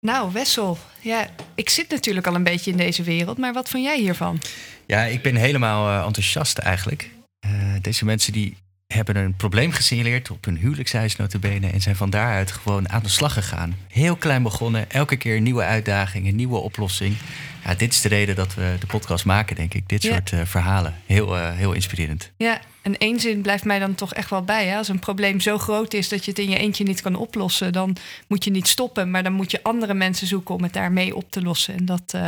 Nou, Wessel, ja, ik zit natuurlijk al een beetje in deze wereld, maar wat vond jij hiervan? Ja, ik ben helemaal uh, enthousiast eigenlijk. Uh, deze mensen die hebben een probleem gesignaleerd op hun huwelijkshuis notabene en zijn van daaruit gewoon aan de slag gegaan. Heel klein begonnen, elke keer een nieuwe uitdaging, een nieuwe oplossing. Ja, dit is de reden dat we de podcast maken, denk ik. Dit soort uh, verhalen. Heel, heel inspirerend. Ja, en één zin blijft mij dan toch echt wel bij. Hè? Als een probleem zo groot is dat je het in je eentje niet kan oplossen, dan moet je niet stoppen, maar dan moet je andere mensen zoeken om het daarmee op te lossen. En dat uh,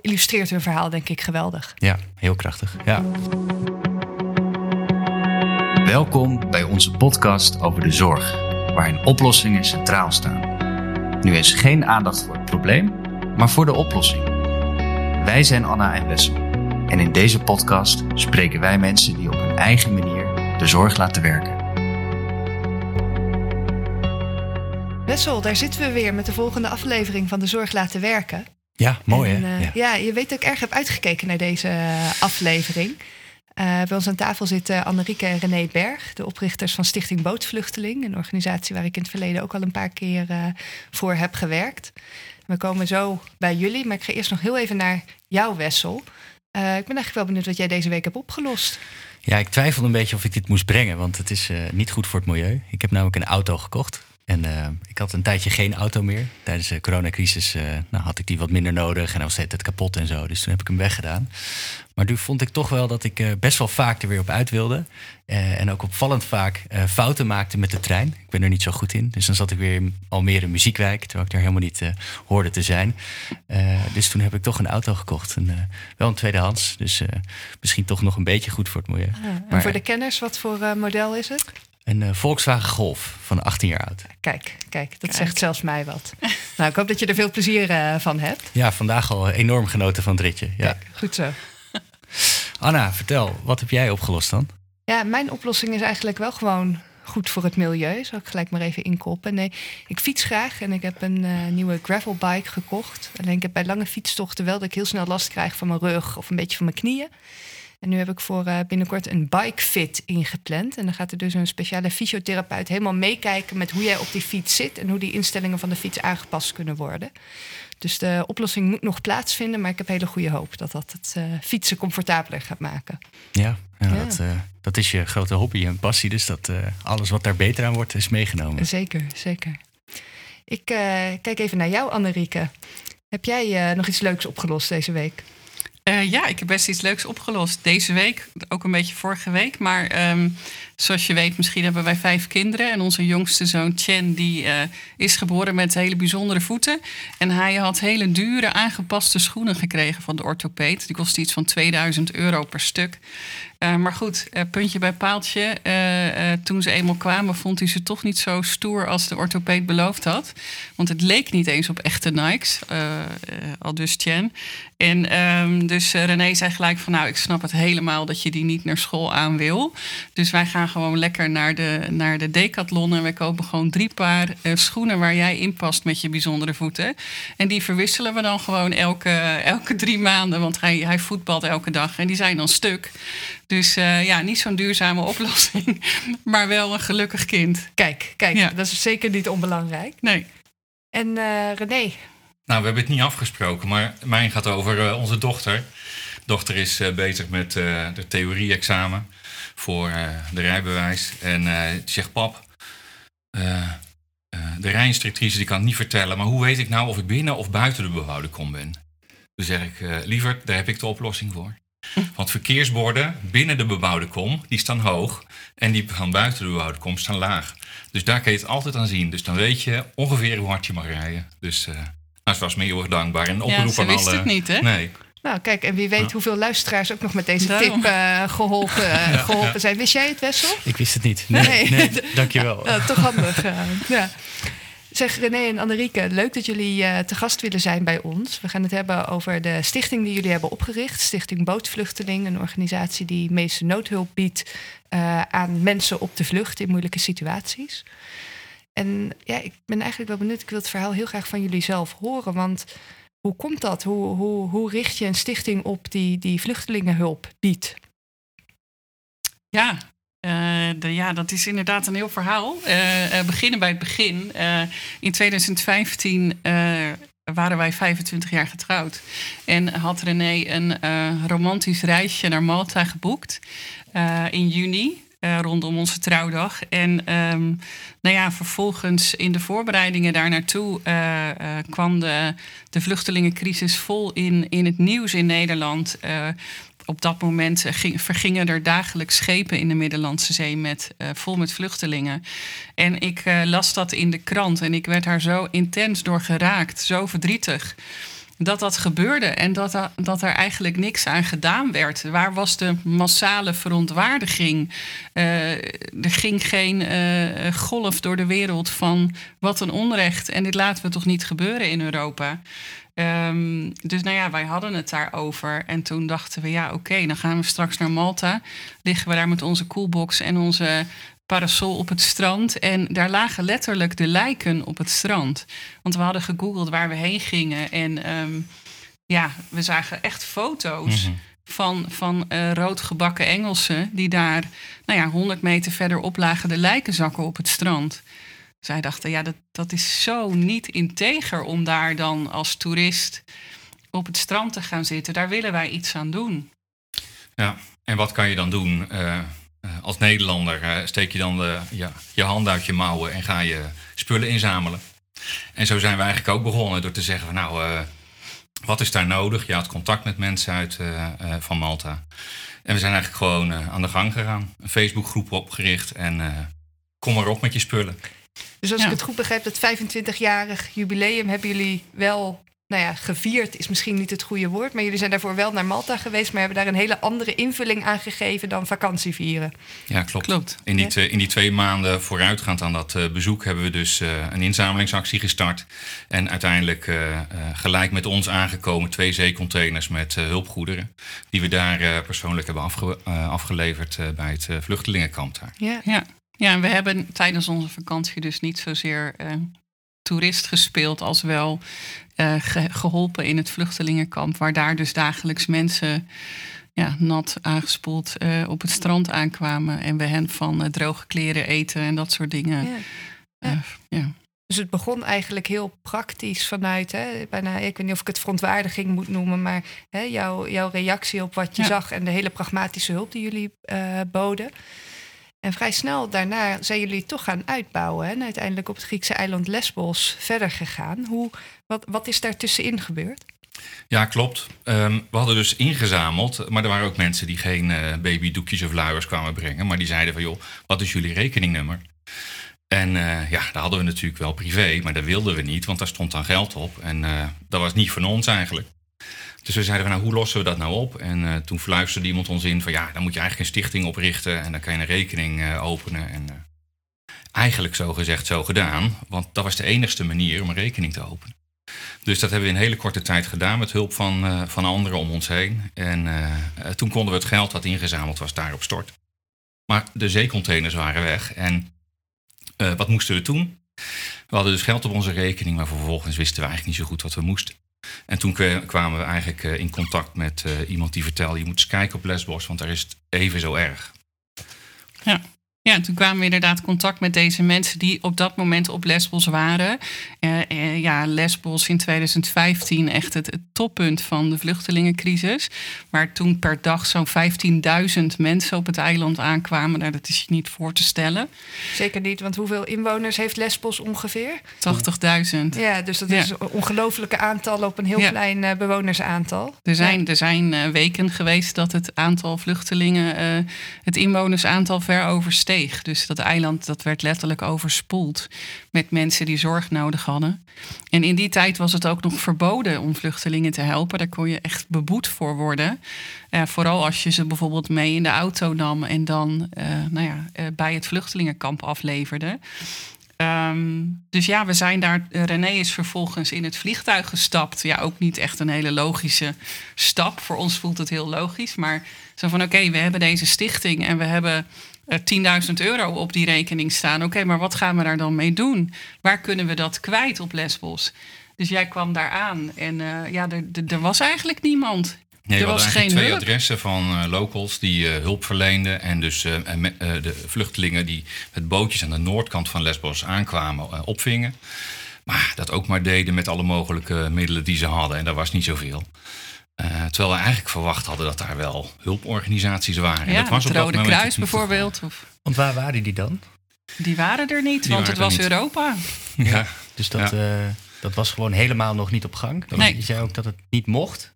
illustreert hun verhaal, denk ik, geweldig. Ja, heel krachtig. Ja. Welkom bij onze podcast over de zorg, waarin oplossingen centraal staan. Nu is geen aandacht voor het probleem, maar voor de oplossing. Wij zijn Anna en Wessel. En in deze podcast spreken wij mensen die op hun eigen manier de zorg laten werken. Wessel, daar zitten we weer met de volgende aflevering van de Zorg laten werken. Ja, mooi en, hè? Uh, ja. ja. je weet dat ik erg heb uitgekeken naar deze aflevering. Uh, bij ons aan tafel zitten Annerieke en René Berg, de oprichters van Stichting Bootvluchteling. Een organisatie waar ik in het verleden ook al een paar keer uh, voor heb gewerkt. We komen zo bij jullie, maar ik ga eerst nog heel even naar jouw Wessel. Uh, ik ben eigenlijk wel benieuwd wat jij deze week hebt opgelost. Ja, ik twijfelde een beetje of ik dit moest brengen, want het is niet goed voor het milieu. Ik heb namelijk een auto gekocht. En uh, ik had een tijdje geen auto meer. Tijdens de coronacrisis uh, nou, had ik die wat minder nodig. En dan was het kapot en zo. Dus toen heb ik hem weggedaan. Maar nu vond ik toch wel dat ik uh, best wel vaak er weer op uit wilde. en ook opvallend vaak fouten maakte met de trein. Ik ben er niet zo goed in. Dus dan zat ik weer in Almere Muziekwijk. Terwijl ik daar helemaal niet hoorde te zijn. dus toen heb ik toch een auto gekocht. En, wel een tweedehands. Dus misschien toch nog een beetje goed voor het milieu. Ah, en maar, voor de kenners, wat voor model is het? Een uh, Volkswagen Golf van 18 jaar oud. Kijk, kijk, dat kijk. zegt zelfs mij wat. nou, ik hoop dat je er veel plezier uh, van hebt. Ja, vandaag al enorm genoten van het ritje. Ja. Kijk, goed zo. Anna, vertel, wat heb jij opgelost dan? Ja, mijn oplossing is eigenlijk wel gewoon goed voor het milieu. Zal ik gelijk maar even inkoppen. Nee, ik fiets graag en ik heb een uh, nieuwe gravelbike gekocht. Alleen ik heb bij lange fietstochten wel dat ik heel snel last krijg van mijn rug of een beetje van mijn knieën. En nu heb ik voor uh, binnenkort een bike fit ingepland. En dan gaat er dus een speciale fysiotherapeut helemaal meekijken met hoe jij op die fiets zit en hoe die instellingen van de fiets aangepast kunnen worden. Dus de oplossing moet nog plaatsvinden, maar ik heb hele goede hoop dat dat het uh, fietsen comfortabeler gaat maken. Ja. Dat, uh, dat, is je grote hobby en passie. Dus dat alles wat daar beter aan wordt, is meegenomen. Zeker, zeker. Ik kijk even naar jou, Annerieke. Heb jij nog iets leuks opgelost deze week? Uh, ja, ik heb best iets leuks opgelost. Deze week, ook een beetje vorige week. Maar um, zoals je weet, misschien hebben wij vijf kinderen. En onze jongste zoon Chen, die uh, is geboren met hele bijzondere voeten. En hij had hele dure aangepaste schoenen gekregen van de orthopeed. Die kostte iets van 2000 euro per stuk. Uh, maar goed, puntje bij paaltje. toen ze eenmaal kwamen, vond hij ze toch niet zo stoer als de orthopeed beloofd had. Want het leek niet eens op echte Nikes, al dus Chen. En um, dus René zei gelijk van, nou, ik snap het helemaal dat je die niet naar school aan wil. Dus wij gaan gewoon lekker naar de, naar de Decathlon en we kopen gewoon drie paar schoenen waar jij in past met je bijzondere voeten. En die verwisselen we dan gewoon elke, elke drie maanden, want hij, hij voetbalt elke dag en die zijn dan stuk. Dus uh, ja, niet zo'n duurzame oplossing, maar wel een gelukkig kind. Kijk, kijk, ja. dat is zeker niet onbelangrijk. Nee. En uh, René, nou, we hebben het niet afgesproken, maar mijn gaat over uh, onze dochter. Dochter is uh, bezig met uh, de theorie-examen voor de rijbewijs. En die zegt, pap, de rijinstructrice die kan het niet vertellen... maar hoe weet ik nou of ik binnen of buiten de bebouwde kom ben? Toen zeg ik, liever, daar heb ik de oplossing voor. Want verkeersborden binnen de bebouwde kom, die staan hoog... en die van buiten de bebouwde kom staan laag. Dus daar kun je het altijd aan zien. Dus dan weet je ongeveer hoe hard je mag rijden. Dus... Nou, ze was me heel erg dankbaar. En oproep ja, ze wist alle... het niet, hè? Nee. Nou, kijk, en wie weet ja. hoeveel luisteraars ook nog met deze Daarom. tip uh, geholpen, uh, geholpen ja. zijn. Wist jij het, Wessel? Ik wist het niet. Nee, nee. nee dankjewel. uh, toch handig. ja. Zeg René en Annerieke, leuk dat jullie uh, te gast willen zijn bij ons. We gaan het hebben over de stichting die jullie hebben opgericht. Stichting Bootvluchteling, een organisatie die meeste noodhulp biedt uh, aan mensen op de vlucht in moeilijke situaties. En ja, ik ben eigenlijk wel benieuwd. Ik wil het verhaal heel graag van jullie zelf horen. Want hoe komt dat? Hoe, hoe, hoe richt je een stichting op die, die vluchtelingenhulp biedt? Ja, de, ja, dat is inderdaad een heel verhaal. Uh, beginnen bij het begin. in 2015 waren wij 25 jaar getrouwd. En had René een eh, romantisch reisje naar Malta geboekt eh, in juni. eh, rondom onze trouwdag. En ehm, nou ja, vervolgens in de voorbereidingen daar naartoe eh, eh, kwam de, de vluchtelingencrisis vol in, in het nieuws in Nederland. Op dat moment eh, ging, vergingen er dagelijks schepen in de Middellandse Zee met, eh, vol met vluchtelingen. En ik eh, las dat in de krant en ik werd daar zo intens door geraakt, zo verdrietig. Dat dat gebeurde en dat, da- dat er eigenlijk niks aan gedaan werd. Waar was de massale verontwaardiging? Er ging geen golf door de wereld van wat een onrecht. En dit laten we toch niet gebeuren in Europa. Ehm, dus nou ja, wij hadden het daarover. En toen dachten we, ja, oké, dan gaan we straks naar Malta. Liggen we daar met onze coolbox en onze parasol op het strand. En daar lagen letterlijk de lijken op het strand. Want we hadden gegoogeld waar we heen gingen. En ehm, ja, we zagen echt foto's Mhm. van, van eh, roodgebakken Engelsen... die daar, nou ja, 100 meter verderop lagen de lijkenzakken op het strand. Zij dachten, ja, dat, dat is zo niet integer om daar dan als toerist op het strand te gaan zitten. Daar willen wij iets aan doen. Ja, en wat kan je dan doen? Eh, eh, als Nederlander steek je dan de, ja, je hand uit je mouwen en ga je spullen inzamelen. En zo zijn we eigenlijk ook begonnen door te zeggen van nou, eh, wat is daar nodig? Je had contact met mensen uit van Malta. En we zijn eigenlijk gewoon aan de gang gegaan. Een Facebookgroep opgericht en kom maar op met je spullen. Dus als Ja. ik het goed begrijp, dat 25-jarig jubileum hebben jullie wel, nou ja, gevierd is misschien niet het goede woord, maar jullie zijn daarvoor wel naar Malta geweest, maar hebben daar een hele andere invulling aan gegeven dan vakantie vieren. Ja, klopt. Klopt. In die, Ja. in die twee maanden vooruitgaand aan dat eh, bezoek hebben we dus eh, een inzamelingsactie gestart. En uiteindelijk eh, eh, gelijk met ons aangekomen twee zeecontainers met eh, hulpgoederen. Die we daar eh, persoonlijk hebben afge- afgeleverd eh, bij het eh, vluchtelingenkamp daar. Ja. Ja. Ja, en we hebben tijdens onze vakantie dus niet zozeer eh, toerist gespeeld als wel eh, ge- geholpen in het vluchtelingenkamp, waar daar dus dagelijks mensen ja, nat aangespoeld eh, op het strand aankwamen en we hen van droge kleren eten en dat soort dingen. Ja. ja. Dus het begon eigenlijk heel praktisch vanuit, hè, bijna, ik weet niet of ik het verontwaardiging moet noemen, maar hè, jouw, jouw reactie op wat je Ja. zag en de hele pragmatische hulp die jullie boden. En vrij snel daarna zijn jullie toch gaan uitbouwen en uiteindelijk op het Griekse eiland Lesbos verder gegaan. Hoe, wat, wat is daar tussenin gebeurd? Ja, klopt. Ehm, we hadden dus ingezameld, maar er waren ook mensen die geen eh, babydoekjes of luiers kwamen brengen. Maar die zeiden van, joh, wat is jullie rekeningnummer? En eh, ja, daar hadden we natuurlijk wel privé, maar dat wilden we niet, want daar stond dan geld op. En eh, dat was niet van ons eigenlijk. Dus we zeiden nou, hoe lossen we dat nou op? En eh, toen fluisterde iemand ons in van, ja, dan moet je eigenlijk een stichting oprichten en dan kan je een rekening eh, openen. En eh, eigenlijk zo gezegd, zo gedaan, want dat was de enigste manier om een rekening te openen. Dus dat hebben we in hele korte tijd gedaan met hulp van, van anderen om ons heen. En toen konden we het geld wat ingezameld was daarop storten. Maar de zeecontainers waren weg. En wat moesten we toen? We hadden dus geld op onze rekening, maar vervolgens wisten we eigenlijk niet zo goed wat we moesten. En toen kwamen we eigenlijk eh, in contact met eh, iemand die vertelde: je moet eens kijken op Lesbos, want daar is het even zo erg. Ja, en toen kwamen we inderdaad contact met deze mensen die op dat moment op Lesbos waren. Eh, eh, ja, Lesbos in 2015 echt het, het toppunt van de vluchtelingencrisis. Waar toen per dag zo'n 15.000 mensen op het eiland aankwamen. Nou, dat is je niet voor te stellen. Zeker niet, want hoeveel inwoners heeft Lesbos ongeveer? 80.000. Ja, dus dat Ja. is een ongelofelijke aantal op een heel Ja. klein eh, bewonersaantal. Er zijn, er zijn eh, weken geweest dat het aantal vluchtelingen het inwonersaantal ver Dus dat eiland dat werd letterlijk overspoeld met mensen die zorg nodig hadden. En in die tijd was het ook nog verboden om vluchtelingen te helpen. Daar kon je echt beboet voor worden. Vooral als je ze bijvoorbeeld mee in de auto nam en dan eh, nou ja, eh, bij het vluchtelingenkamp afleverde. Ehm, dus ja, we zijn daar. eh, René is vervolgens in het vliegtuig gestapt. Ja, ook niet echt een hele logische stap. Voor ons voelt het heel logisch. Maar zo van: oké, we hebben deze stichting en we hebben 10.000 euro op die rekening staan. Oké, maar wat gaan we daar dan mee doen? Waar kunnen we dat kwijt op Lesbos? Dus jij kwam daar aan en eh, ja, er, was eigenlijk niemand. Nee, Er we was geen twee hulp. adressen van eh, locals die eh, hulp verleenden. En dus en de vluchtelingen die met bootjes aan de noordkant van Lesbos aankwamen, opvingen. Maar dat ook maar deden met alle mogelijke middelen die ze hadden. En dat was niet zoveel. Uh, terwijl we eigenlijk verwacht hadden dat daar wel hulporganisaties waren. Ja, en dat was het Rode Kruis bijvoorbeeld. Of... Want waar waren die dan? Die waren er niet, want het was Europa. Ja. Dus dat, ja. Uh, dat was gewoon helemaal nog niet op gang. Nee. Je zei ook dat het niet mocht.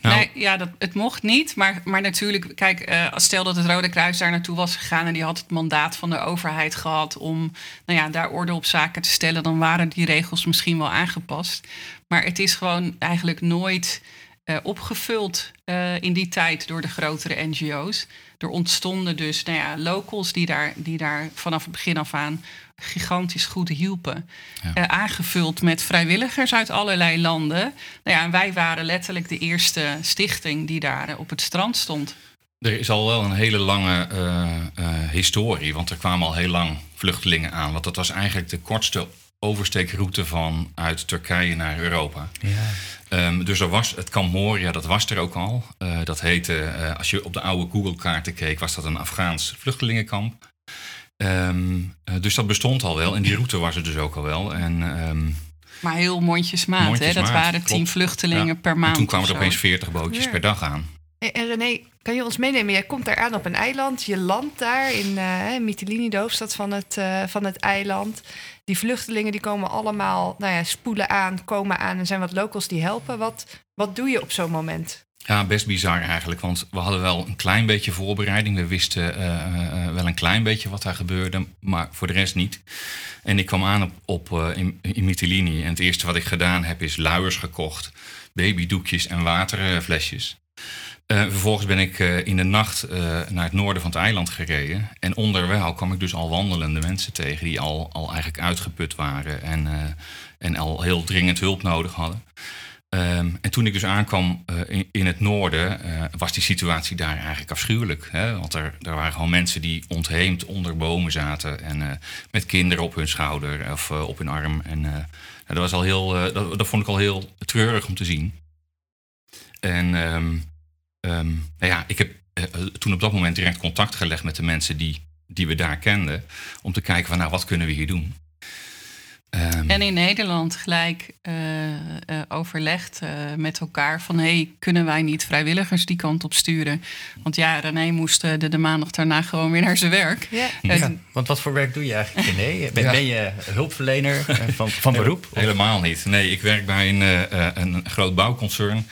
Nou, nee, ja, dat, het mocht niet. Maar, maar natuurlijk, kijk, uh, stel dat het Rode Kruis daar naartoe was gegaan en die had het mandaat van de overheid gehad om nou ja, daar orde op zaken te stellen, dan waren die regels misschien wel aangepast. Maar het is gewoon eigenlijk nooit uh, opgevuld uh, in die tijd door de grotere NGO's. Er ontstonden dus nou ja, locals die daar, die daar vanaf het begin af aan gigantisch goed hielpen. Ja. Uh, aangevuld met vrijwilligers uit allerlei landen. Nou ja, en wij waren letterlijk de eerste stichting die daar op het strand stond. Er is al wel een hele lange historie, want er kwamen al heel lang vluchtelingen aan. Want dat was eigenlijk de kortste oversteekroute van uit Turkije naar Europa. Ja. Um, dus er was het kamp Moria, dat was er ook al. Uh, dat heette, uh, als je op de oude Google-kaarten keek, was dat een Afghaans vluchtelingenkamp. Um, uh, dus dat bestond al wel en die route was er dus ook al wel. En, um, maar heel mondjesmaat, mondjesmaat hè? Dat waren tien vluchtelingen ja. per maand. En toen kwamen er opeens 40 bootjes ja. per dag aan. En René, kan je ons meenemen? Jij komt daar aan op een eiland, je landt daar in uh, Mytilini, de hoofdstad van het, uh, van het eiland. Die vluchtelingen die komen allemaal, nou ja, spoelen aan, komen aan en zijn wat locals die helpen. Wat, wat doe je op zo'n moment? Ja, best bizar eigenlijk, want we hadden wel een klein beetje voorbereiding. We wisten uh, wel een klein beetje wat daar gebeurde, maar voor de rest niet. En ik kwam aan op, op in, in en het eerste wat ik gedaan heb is luiers gekocht, babydoekjes en waterflesjes. Uh, vervolgens ben ik uh, in de nacht uh, naar het noorden van het eiland gereden. En onderwijl kwam ik dus al wandelende mensen tegen die al, al eigenlijk uitgeput waren en, en al heel dringend hulp nodig hadden. Um, en toen ik dus aankwam in, in, het noorden, was die situatie daar eigenlijk afschuwelijk. Hè? Want er, er waren gewoon mensen die ontheemd onder bomen zaten en met kinderen op hun schouder of op hun arm. En dat, was al heel, dat, dat, vond ik al heel treurig om te zien. En um, Um, nou ja, ik heb uh, toen op dat moment direct contact gelegd met de mensen die, die we daar kenden. Om te kijken van nou, wat kunnen we hier doen? Um, en in Nederland gelijk uh, uh, overlegd uh, met elkaar van... hey, kunnen wij niet vrijwilligers die kant op sturen? Want ja, René moest de, de maandag daarna gewoon weer naar zijn werk. Ja. ja. want wat voor werk doe je eigenlijk, René? Ben, ja. ben je hulpverlener van, van beroep? Helemaal niet. Nee, ik werk bij een, een groot bouwconcern.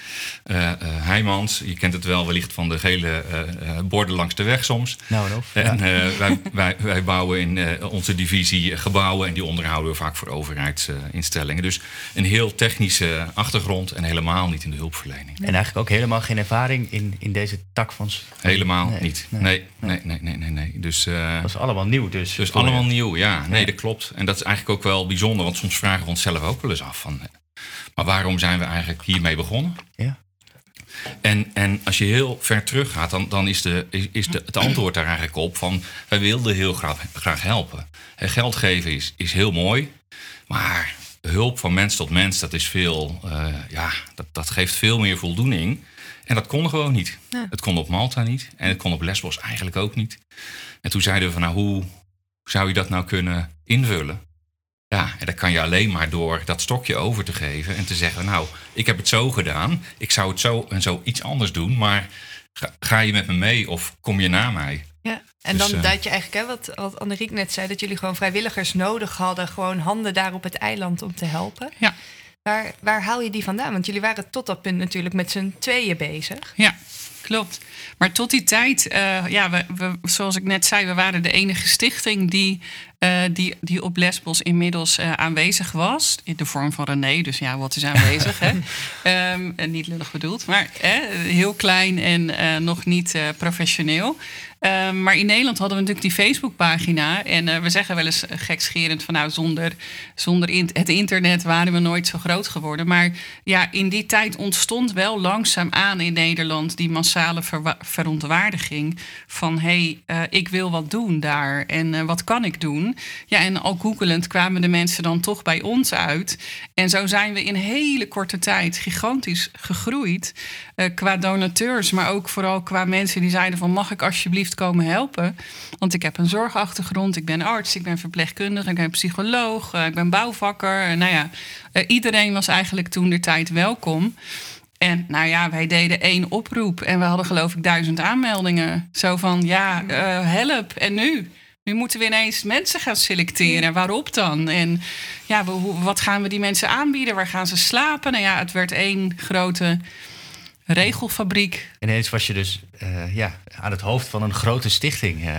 Heijmans, je kent het wel wellicht van de gele borden langs de weg soms. Nou, of, en wij, wij, wij bouwen in onze divisie gebouwen... en die onderhouden we vaak voor overheidsinstellingen. Dus een heel technische achtergrond en helemaal niet in de hulpverlening. En eigenlijk ook helemaal geen ervaring in, in deze tak van... Helemaal nee, niet. Nee, nee, nee, nee, nee. nee, nee. Dus, uh, dat is allemaal nieuw dus. Dus allemaal nieuw, ja. Nee, dat klopt. En dat is eigenlijk ook wel bijzonder, want soms vragen we onszelf ook wel eens af van... Maar waarom zijn we eigenlijk hiermee begonnen? Ja. En, en als je heel ver teruggaat, dan, dan is, de, is, is de, het antwoord daar eigenlijk op van... wij wilden heel graag, graag helpen. En geld geven is, is heel mooi, maar hulp van mens tot mens, dat is veel, uh, ja, dat, dat geeft veel meer voldoening. En dat kon gewoon niet. Ja. Het kon op Malta niet en het kon op Lesbos eigenlijk ook niet. En toen zeiden we van, nou, hoe zou je dat nou kunnen invullen? Ja, en dat kan je alleen maar door dat stokje over te geven en te zeggen, nou, ik heb het zo gedaan, ik zou het zo en zo iets anders doen, maar ga, ga je met me mee of kom je na mij? Ja, en dus, dan dat je eigenlijk, hè, wat, wat Anneriek net zei, dat jullie gewoon vrijwilligers nodig hadden, gewoon handen daar op het eiland om te helpen. Ja. Waar, waar haal je die vandaan? Want jullie waren tot dat punt natuurlijk met z'n tweeën bezig. Ja, klopt. Maar tot die tijd, uh, ja, we, we, zoals ik net zei, we waren de enige stichting die, uh, die, die op Lesbos inmiddels uh, aanwezig was. In de vorm van René, dus ja, wat is aanwezig? hè? Um, niet lullig bedoeld, maar heel klein en nog niet professioneel. Uh, maar in Nederland hadden we natuurlijk die Facebookpagina. En uh, we zeggen wel eens gekscherend van nou, zonder, zonder het internet waren we nooit zo groot geworden. Maar ja, in die tijd ontstond wel langzaam aan in Nederland die massale ver verontwaardiging van hé, hey, uh, ik wil wat doen daar en wat kan ik doen? Ja, en al googelend kwamen de mensen dan toch bij ons uit. En zo zijn we in hele korte tijd gigantisch gegroeid. Uh, qua donateurs, maar ook vooral qua mensen die zeiden van... mag ik alsjeblieft komen helpen? Want ik heb een zorgachtergrond, ik ben arts, ik ben verpleegkundige... ik ben psycholoog, uh, ik ben bouwvakker. nou ja, iedereen was eigenlijk toen de tijd welkom... En nou ja, wij deden één oproep en we hadden geloof ik duizend aanmeldingen. Zo van, ja, help. En nu? Nu moeten we ineens mensen gaan selecteren. Waarop dan? En ja, wat gaan we die mensen aanbieden? Waar gaan ze slapen? Nou ja, het werd één grote regelfabriek. Ineens was je dus uh, ja, aan het hoofd van een grote stichting. Uh,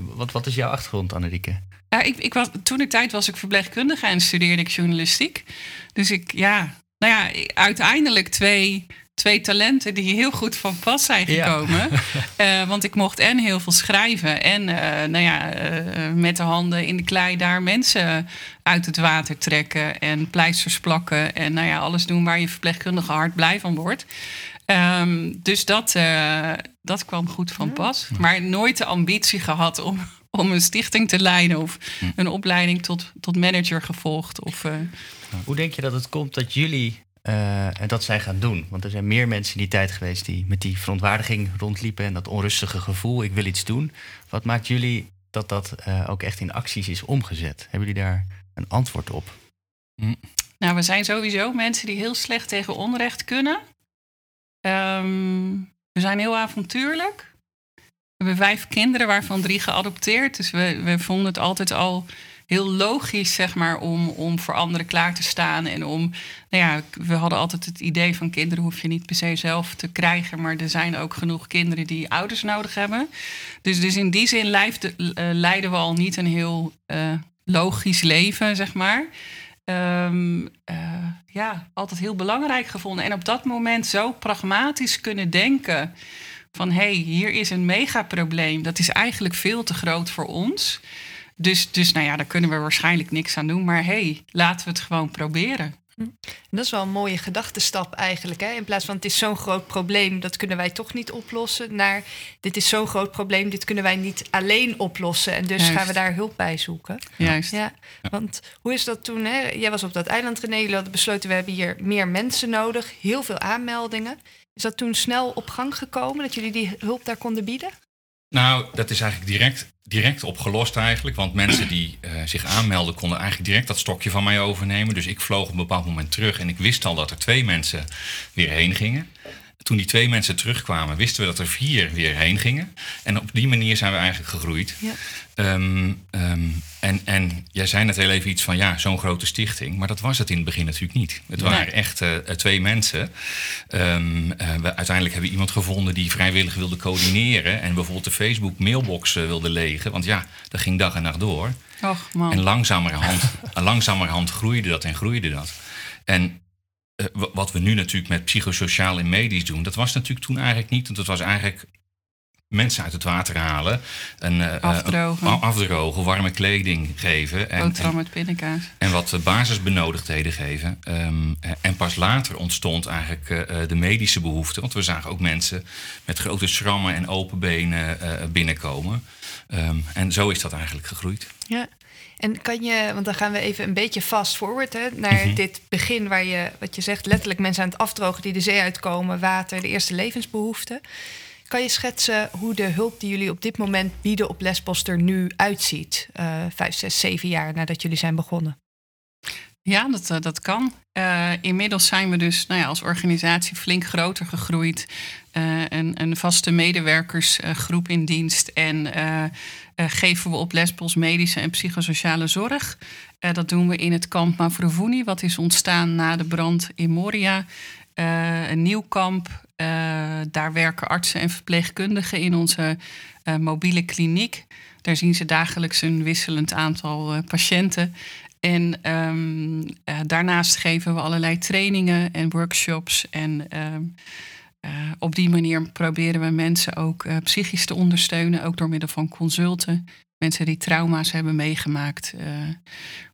wat, wat is jouw achtergrond, Annerieke? Ja, ik, ik was, toen de tijd was ik verpleegkundige en studeerde ik journalistiek. Dus ik, ja, nou ja, uiteindelijk twee, twee talenten die heel goed van pas zijn gekomen. Ja. uh, want ik mocht en heel veel schrijven en uh, nou ja, uh, met de handen in de klei daar mensen uit het water trekken en pleisters plakken en nou ja, alles doen waar je verpleegkundige hart blij van wordt. Um, dus dat, dat kwam goed van pas. Maar nooit de ambitie gehad om, om een stichting te leiden of een opleiding tot, tot manager gevolgd. Of, hoe denk je dat het komt dat jullie uh, dat zij gaan doen? Want er zijn meer mensen in die tijd geweest die met die verontwaardiging rondliepen en dat onrustige gevoel, ik wil iets doen. Wat maakt jullie dat dat uh, ook echt in acties is omgezet? Hebben jullie daar een antwoord op? Nou, we zijn sowieso mensen die heel slecht tegen onrecht kunnen. Um, we zijn heel avontuurlijk. We hebben vijf kinderen, waarvan drie geadopteerd. Dus we, we vonden het altijd al heel logisch, zeg maar, om, om voor anderen klaar te staan. En om, nou ja, we hadden altijd het idee van kinderen hoef je niet per se zelf te krijgen. Maar er zijn ook genoeg kinderen die ouders nodig hebben. Dus, dus in die zin leiden, uh, leiden we al niet een heel uh, logisch leven, zeg maar. Um, uh, ja, altijd heel belangrijk gevonden. En op dat moment zo pragmatisch kunnen denken van hé, hey, hier is een megaprobleem. Dat is eigenlijk veel te groot voor ons. Dus, dus nou ja, daar kunnen we waarschijnlijk niks aan doen. Maar hey, laten we het gewoon proberen. Dat is wel een mooie gedachtenstap eigenlijk. Hè? In plaats van het is zo'n groot probleem, dat kunnen wij toch niet oplossen. Naar dit is zo'n groot probleem, dit kunnen wij niet alleen oplossen. En dus Juist. gaan we daar hulp bij zoeken. Juist. Ja, want hoe is dat toen? Hè? Jij was op dat eiland René, jullie hadden besloten, we hebben hier meer mensen nodig. Heel veel aanmeldingen. Is dat toen snel op gang gekomen, dat jullie die hulp daar konden bieden? Nou, dat is eigenlijk direct, direct opgelost eigenlijk. Want mensen die uh, zich aanmelden konden eigenlijk direct dat stokje van mij overnemen. Dus ik vloog op een bepaald moment terug en ik wist al dat er twee mensen weer heen gingen. Toen die twee mensen terugkwamen, wisten we dat er vier weer heen gingen. En op die manier zijn we eigenlijk gegroeid. Ja. Um, um, en, en jij zei net heel even iets van ja, zo'n grote stichting. Maar dat was het in het begin natuurlijk niet. Het nee. waren echt uh, twee mensen. Um, uh, we, uiteindelijk hebben we iemand gevonden die vrijwillig wilde coördineren. En bijvoorbeeld de Facebook mailbox uh, wilde legen. Want ja, dat ging dag en nacht door. Och, man. En langzamerhand, langzamerhand groeide dat en groeide dat. En uh, wat we nu natuurlijk met psychosociaal en medisch doen, dat was natuurlijk toen eigenlijk niet. Want het was eigenlijk mensen uit het water halen. En, uh, afdrogen. Uh, afdrogen, warme kleding geven. En, Boterham met pindakaas. En wat basisbenodigdheden geven. Um, en pas later ontstond eigenlijk uh, de medische behoefte. Want we zagen ook mensen met grote schrammen en open benen binnenkomen. Um, en zo is dat eigenlijk gegroeid. Ja. En kan je, want dan gaan we even een beetje fast forward hè, naar mm-hmm. dit begin waar je, wat je zegt, letterlijk mensen aan het afdrogen die de zee uitkomen, water, de eerste levensbehoeften. Kan je schetsen hoe de hulp die jullie op dit moment bieden op Lesbos er nu uitziet? Uh, vijf, zes, zeven jaar nadat jullie zijn begonnen. Ja, dat, uh, dat kan. Uh, inmiddels zijn we dus nou ja, als organisatie flink groter gegroeid. een, een vaste medewerkersgroep in dienst. En geven we op Lesbos medische en psychosociale zorg. dat doen we in het kamp Mavruvuni, wat is ontstaan na de brand in Moria. een nieuw kamp uh, daar werken artsen en verpleegkundigen in onze uh, mobiele kliniek. Daar zien ze dagelijks een wisselend aantal uh, patiënten. En um, daarnaast geven we allerlei trainingen en workshops. En ehm, op die manier proberen we mensen ook psychisch te ondersteunen, ook door middel van consulten. Mensen die trauma's hebben meegemaakt,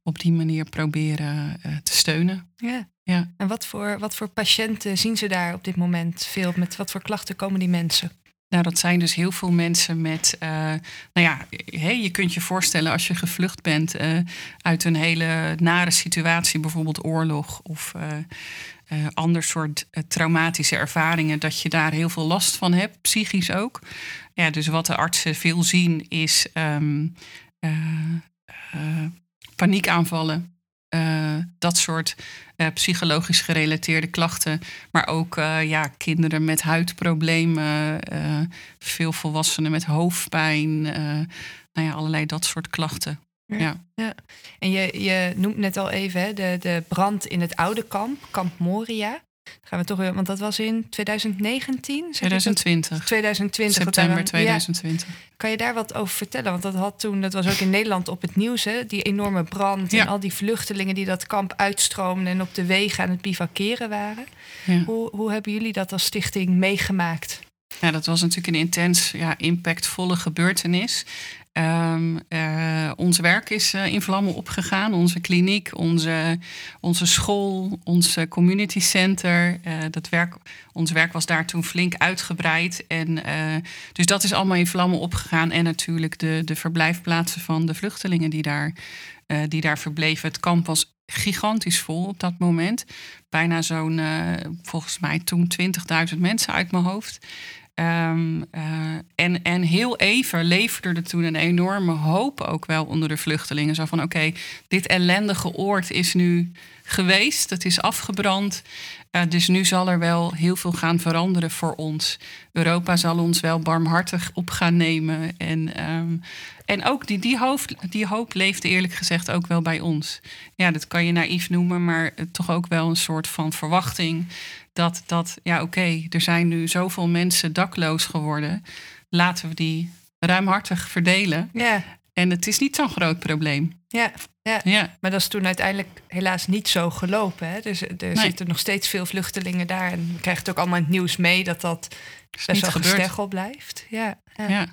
op die manier proberen te steunen. Ja. Ja. En wat voor, wat voor patiënten zien ze daar op dit moment veel? Met wat voor klachten komen die mensen? Nou, dat zijn dus heel veel mensen met. Uh, nou ja, hey, je kunt je voorstellen als je gevlucht bent uh, uit een hele nare situatie, bijvoorbeeld oorlog of uh, ander soort traumatische ervaringen, dat je daar heel veel last van hebt, psychisch ook. Ja, dus wat de artsen veel zien is um, paniekaanvallen. dat soort uh, psychologisch gerelateerde klachten. Maar ook uh, ja, kinderen met huidproblemen, uh, veel volwassenen met hoofdpijn. nou ja, allerlei dat soort klachten. Ja. ja. En je, je noemt net al even hè, de, de brand in het oude kamp, kamp Moria gaan we toch weer, want dat was in 2019? 2020. 2020. September 2020. Kan je daar wat over vertellen? Want dat had toen, dat was ook in Nederland op het nieuws, hè? die enorme brand en al die vluchtelingen die dat kamp uitstroomden en op de wegen aan het bivakeren waren. Ja. Hoe, hoe hebben jullie dat als stichting meegemaakt? Ja, dat was natuurlijk een intens, ja, impactvolle gebeurtenis. Um, uh, ons werk is uh, in vlammen opgegaan. Onze kliniek, onze, onze school, ons community center. Uh, dat werk, ons werk was daar toen flink uitgebreid. En, dus dat is allemaal in vlammen opgegaan. En natuurlijk de, de verblijfplaatsen van de vluchtelingen die daar, die daar verbleven. Het kamp was gigantisch vol op dat moment. Bijna zo'n, volgens mij toen 20.000 mensen uit mijn hoofd. Um, uh, en, en heel even leverde er toen een enorme hoop ook wel onder de vluchtelingen. Zo van oké, dit ellendige oord is nu geweest, het is afgebrand. Uh, dus nu zal er wel heel veel gaan veranderen voor ons. Europa zal ons wel barmhartig op gaan nemen. En, um, en ook die, die, die hoop leefde eerlijk gezegd ook wel bij ons. Ja, dat kan je naïef noemen, maar toch ook wel een soort van verwachting dat, dat ja oké, er zijn nu zoveel mensen dakloos geworden. Laten we die ruimhartig verdelen. Ja. En het is niet zo'n groot probleem. Ja, ja. ja. maar dat is toen uiteindelijk helaas niet zo gelopen. Hè? Dus er zitten nog steeds veel vluchtelingen daar. En we krijgen het ook allemaal het nieuws mee dat dat best wel gesteggel blijft. Ja, ja. ja.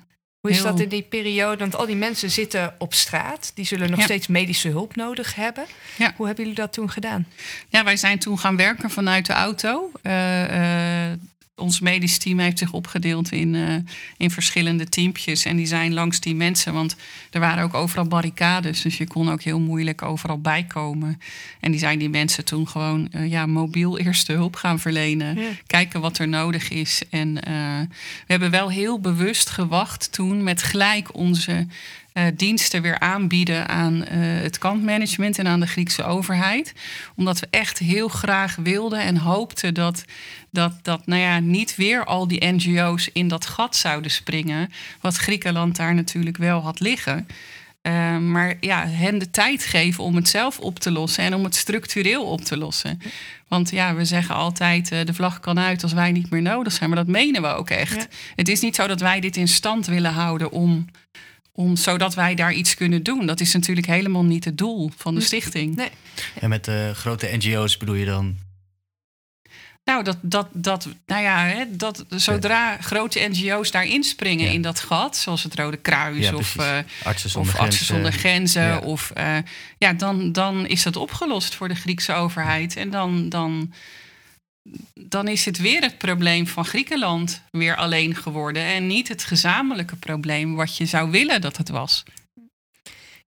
Hoe is dat in die periode? Want al die mensen zitten op straat. Die zullen nog steeds medische hulp nodig hebben. Ja. Hoe hebben jullie dat toen gedaan? Ja, wij zijn toen gaan werken vanuit de auto. Uh, ons medisch team heeft zich opgedeeld in, uh, in verschillende teampjes. En die zijn langs die mensen, want er waren ook overal barricades. Dus je kon ook heel moeilijk overal bijkomen. En die zijn die mensen toen gewoon uh, ja, mobiel eerste hulp gaan verlenen. Kijken wat er nodig is. En uh, we hebben wel heel bewust gewacht toen met gelijk onze diensten weer aanbieden aan uh, het kampmanagement en aan de Griekse overheid. Omdat we echt heel graag wilden en hoopten dat, dat, dat nou ja, niet weer al die NGO's in dat gat zouden springen. Wat Griekenland daar natuurlijk wel had liggen. Uh, maar ja, hen de tijd geven om het zelf op te lossen en om het structureel op te lossen. Want ja, we zeggen altijd: uh, de vlag kan uit als wij niet meer nodig zijn. Maar dat menen we ook echt. Het is niet zo dat wij dit in stand willen houden om om, zodat wij daar iets kunnen doen. Dat is natuurlijk helemaal niet het doel van de stichting. Nee. En met de grote NGO's bedoel je dan? Nou, dat, dat, dat, nou ja, hè, dat zodra grote NGO's daar inspringen in dat gat, zoals het Rode Kruis of, uh, Artsen zonder of Artsen zonder Grenzen, ja. of uh, ja, dan, dan is dat opgelost voor de Griekse overheid. En dan, dan, dan is het weer het probleem van Griekenland weer alleen geworden en niet het gezamenlijke probleem wat je zou willen dat het was.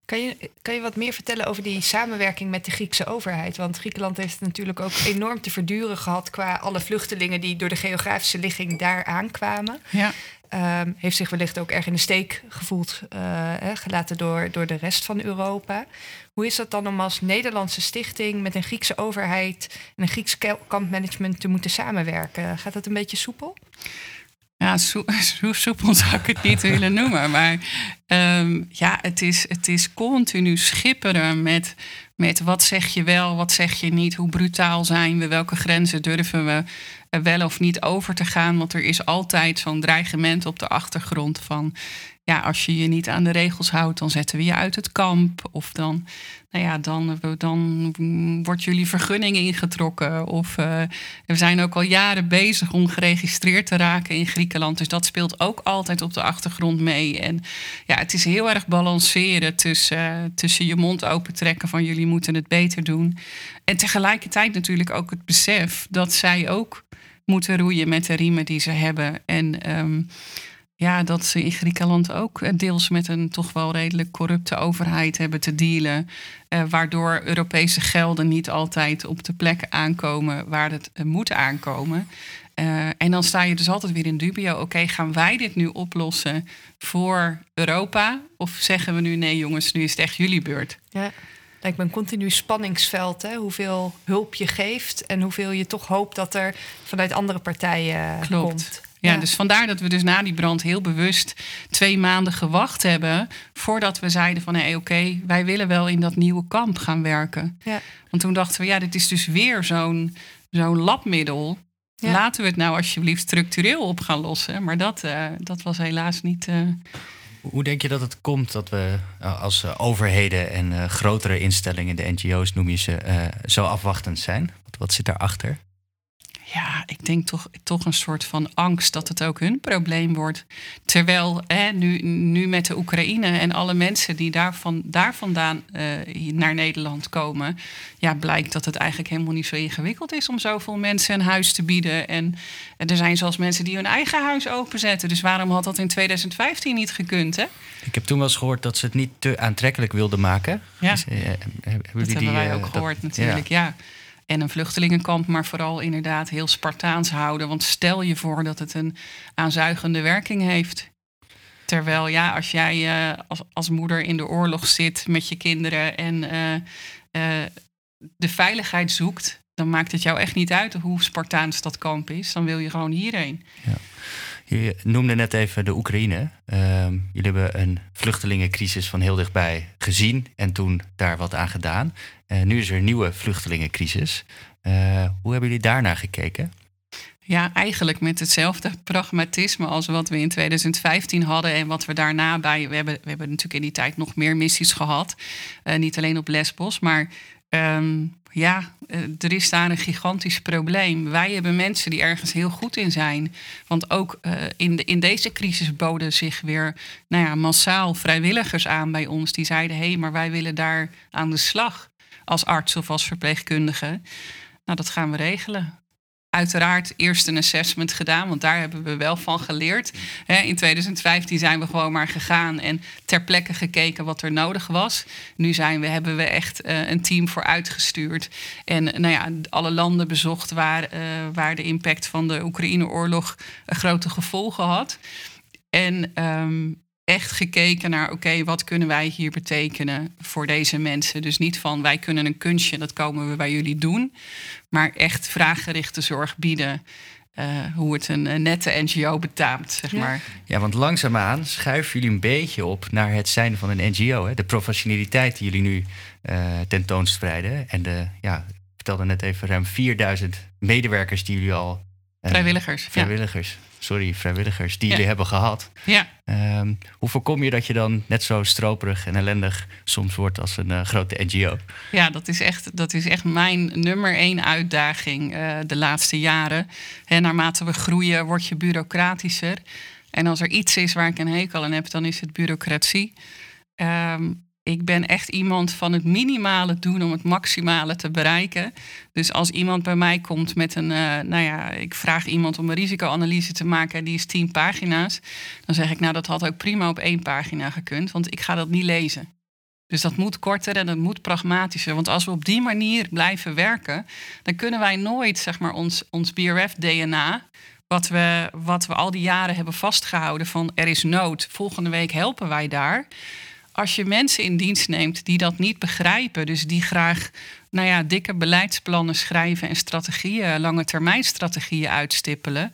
Kan je, kan je wat meer vertellen over die samenwerking met de Griekse overheid? Want Griekenland heeft natuurlijk ook enorm te verduren gehad qua alle vluchtelingen die door de geografische ligging daar aankwamen. Ja. Um, heeft zich wellicht ook erg in de steek gevoeld, uh, gelaten door, door de rest van Europa. Hoe is dat dan om als Nederlandse stichting met een Griekse overheid en een Grieks kampmanagement te moeten samenwerken? Gaat dat een beetje soepel? Ja, zo, soepel zou ik het niet willen noemen. Maar um, ja, het is, het is continu schipperen met, met wat zeg je wel, wat zeg je niet, hoe brutaal zijn we, welke grenzen durven we wel of niet over te gaan. Want er is altijd zo'n dreigement op de achtergrond van ja, als je je niet aan de regels houdt, dan zetten we je uit het kamp. Of dan, nou ja, dan, dan wordt jullie vergunning ingetrokken. Of uh, we zijn ook al jaren bezig om geregistreerd te raken in Griekenland. Dus dat speelt ook altijd op de achtergrond mee. En ja, het is heel erg balanceren tussen, uh, tussen je mond open trekken van jullie moeten het beter doen. En tegelijkertijd natuurlijk ook het besef dat zij ook moeten roeien met de riemen die ze hebben. En ehm, ja, dat ze in Griekenland ook eh, deels met een toch wel redelijk corrupte overheid hebben te dealen. Uh, waardoor Europese gelden niet altijd op de plekken aankomen waar het uh, moet aankomen. Uh, en dan sta je dus altijd weer in dubio. Oké, gaan wij dit nu oplossen voor Europa? Of zeggen we nu nee, jongens, nu is het echt jullie beurt? Ja. Me een continu spanningsveld, hè? hoeveel hulp je geeft en hoeveel je toch hoopt dat er vanuit andere partijen Klopt. komt. Ja, dus vandaar dat we dus na die brand heel bewust twee maanden gewacht hebben voordat we zeiden van hé, hey, oké, wij willen wel in dat nieuwe kamp gaan werken. Ja. Want toen dachten we, ja, dit is dus weer zo'n zo'n labmiddel. Ja. Laten we het nou alsjeblieft structureel op gaan lossen. Maar dat, uh, dat was helaas niet. Uh... Hoe denk je dat het komt dat we uh, als overheden en grotere instellingen, de NGO's noem je ze, zo afwachtend zijn? Wat, wat zit daarachter? Ja, ik denk toch, toch een soort van angst dat het ook hun probleem wordt. Terwijl hè, nu, nu met de Oekraïne en alle mensen die daarvan, daar vandaan uh, naar Nederland komen, ja, blijkt dat het eigenlijk helemaal niet zo ingewikkeld is om zoveel mensen een huis te bieden. En, en er zijn zelfs mensen die hun eigen huis openzetten. Dus waarom had dat in 2015 niet gekund? Hè? Ik heb toen wel eens gehoord dat ze het niet te aantrekkelijk wilden maken. Ja, Dus, eh, hebben dat die, hebben wij eh, ook gehoord natuurlijk, ja. En een vluchtelingenkamp, maar vooral inderdaad heel Spartaans houden. Want stel je voor dat het een aanzuigende werking heeft. Terwijl ja, als jij eh, als, als moeder in de oorlog zit met je kinderen en eh, eh, de veiligheid zoekt, dan maakt het jou echt niet uit hoe Spartaans dat kamp is. Dan wil je gewoon hierheen. Je noemde net even de Oekraïne. Ehm, jullie hebben een vluchtelingencrisis van heel dichtbij gezien en toen daar wat aan gedaan. Eh, nu is er een nieuwe vluchtelingencrisis. Eh, hoe hebben jullie daarnaar gekeken? Ja, eigenlijk met hetzelfde pragmatisme als wat we in 2015 hadden en wat we daarna bij. We hebben, we hebben natuurlijk in die tijd nog meer missies gehad. Uh, niet alleen op Lesbos, maar um, ja, er is daar een gigantisch probleem. Wij hebben mensen die ergens heel goed in zijn. Want ook in, de, in deze crisis boden zich weer nou ja, massaal vrijwilligers aan bij ons. Die zeiden: hé, hey, maar wij willen daar aan de slag als arts of als verpleegkundige. Nou, dat gaan we regelen uiteraard eerst een assessment gedaan, want daar hebben we wel van geleerd. in 2015 zijn we gewoon maar gegaan en ter plekke gekeken wat er nodig was. Nu zijn we, hebben we echt uh, een team voor uitgestuurd en nou ja, alle landen bezocht waar, uh, waar de impact van de Oekraïne-oorlog grote gevolgen had. En um, echt gekeken naar, oké, okay, wat kunnen wij hier betekenen voor deze mensen? Dus niet van, wij kunnen een kunstje, dat komen we bij jullie doen. Maar echt vraaggerichte zorg bieden. Uh, hoe het een, een, nette NGO betaamt, zeg maar. Ja, ja want langzaamaan schuiven jullie een beetje op naar het zijn van een NGO. Hè? De professionaliteit die jullie nu uh, tentoonspreiden. En de, ja, ik vertelde net even, ruim 4000 medewerkers die jullie al... Uh, vrijwilligers. Vrijwilligers. Ja sorry, vrijwilligers die ja. jullie hebben gehad. Ja. Um, hoe voorkom je dat je dan net zo stroperig en ellendig soms wordt als een uh, grote NGO? Ja, dat is echt, dat is echt mijn nummer één uitdaging uh, de laatste jaren. En naarmate we groeien, word je bureaucratischer. En als er iets is waar ik een hekel aan heb, dan is het bureaucratie. Um, ik ben echt iemand van het minimale doen om het maximale te bereiken. Dus als iemand bij mij komt met een, uh, nou ja, ik vraag iemand om een risicoanalyse te maken, die is tien pagina's. Dan zeg ik, nou dat had ook prima op één pagina gekund, want ik ga dat niet lezen. Dus dat moet korter en dat moet pragmatischer. Want als we op die manier blijven werken, dan kunnen wij nooit zeg maar, ons, ons BRF-DNA, wat we, wat we al die jaren hebben vastgehouden van er is nood, volgende week helpen wij daar als je mensen in dienst neemt die dat niet begrijpen, dus die graag nou ja, dikke beleidsplannen schrijven en strategieën, lange termijn strategieën uitstippelen,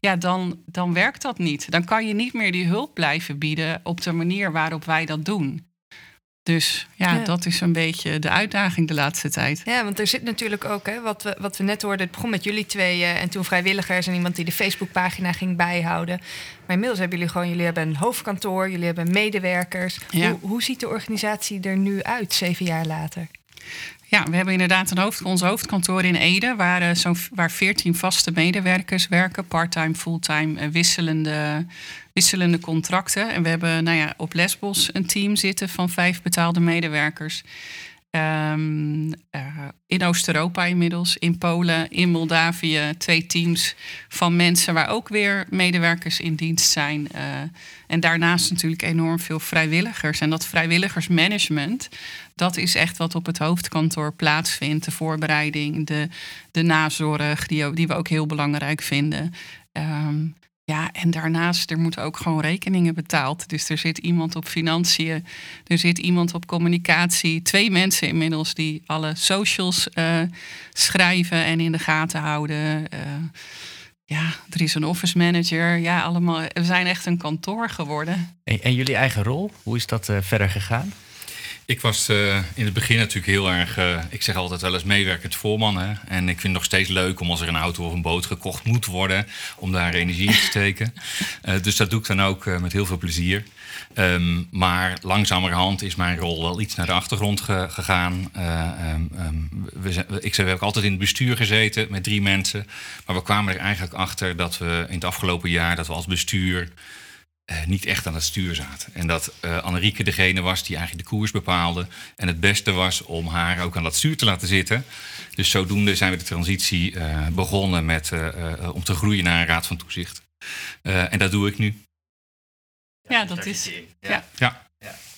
ja, dan, dan werkt dat niet. Dan kan je niet meer die hulp blijven bieden op de manier waarop wij dat doen. Dus ja, ja, dat is een beetje de uitdaging de laatste tijd. Ja, want er zit natuurlijk ook, hè, wat, we, wat we net hoorden, het begon met jullie tweeën en toen vrijwilligers en iemand die de Facebookpagina ging bijhouden. Maar inmiddels hebben jullie gewoon, jullie hebben een hoofdkantoor, jullie hebben medewerkers. Ja. Hoe, hoe ziet de organisatie er nu uit, zeven jaar later? Ja, we hebben inderdaad een hoofd, ons hoofdkantoor in Ede, waar, uh, zo, waar 14 vaste medewerkers werken, parttime, fulltime, uh, wisselende, wisselende contracten. En we hebben nou ja, op Lesbos een team zitten van vijf betaalde medewerkers. Ehm, eh, in Oost-Europa inmiddels, in Polen, in Moldavië, twee teams van mensen waar ook weer medewerkers in dienst zijn. Uh, en daarnaast natuurlijk enorm veel vrijwilligers. En dat vrijwilligersmanagement, dat is echt wat op het hoofdkantoor plaatsvindt. De voorbereiding, de, de nazorg, die, die we ook heel belangrijk vinden. Um, ja, en daarnaast, er moeten ook gewoon rekeningen betaald. Dus er zit iemand op financiën, er zit iemand op communicatie. Twee mensen inmiddels die alle socials uh, schrijven en in de gaten houden. Uh, ja, er is een office manager. Ja, allemaal. We zijn echt een kantoor geworden. En, en jullie eigen rol, hoe is dat uh, verder gegaan? Ik was uh, in het begin natuurlijk heel erg, uh, ik zeg altijd wel eens meewerkend voorman. Hè? En ik vind het nog steeds leuk om als er een auto of een boot gekocht moet worden, om daar energie in te steken. Uh, dus dat doe ik dan ook met heel veel plezier. Um, maar langzamerhand is mijn rol wel iets naar de achtergrond ge gegaan. Um, um, we zijn, ik heb ook altijd in het bestuur gezeten met drie mensen. Maar we kwamen er eigenlijk achter dat we in het afgelopen jaar, dat we als bestuur uh, niet echt aan het stuur zaten. En dat uh, Annerieke degene was die eigenlijk de koers bepaalde. En het beste was om haar ook aan dat stuur te laten zitten. Dus zodoende zijn we de transitie uh, begonnen met, om te groeien naar een raad van toezicht. en dat doe ik nu. Ja, dat is. Ja. ja.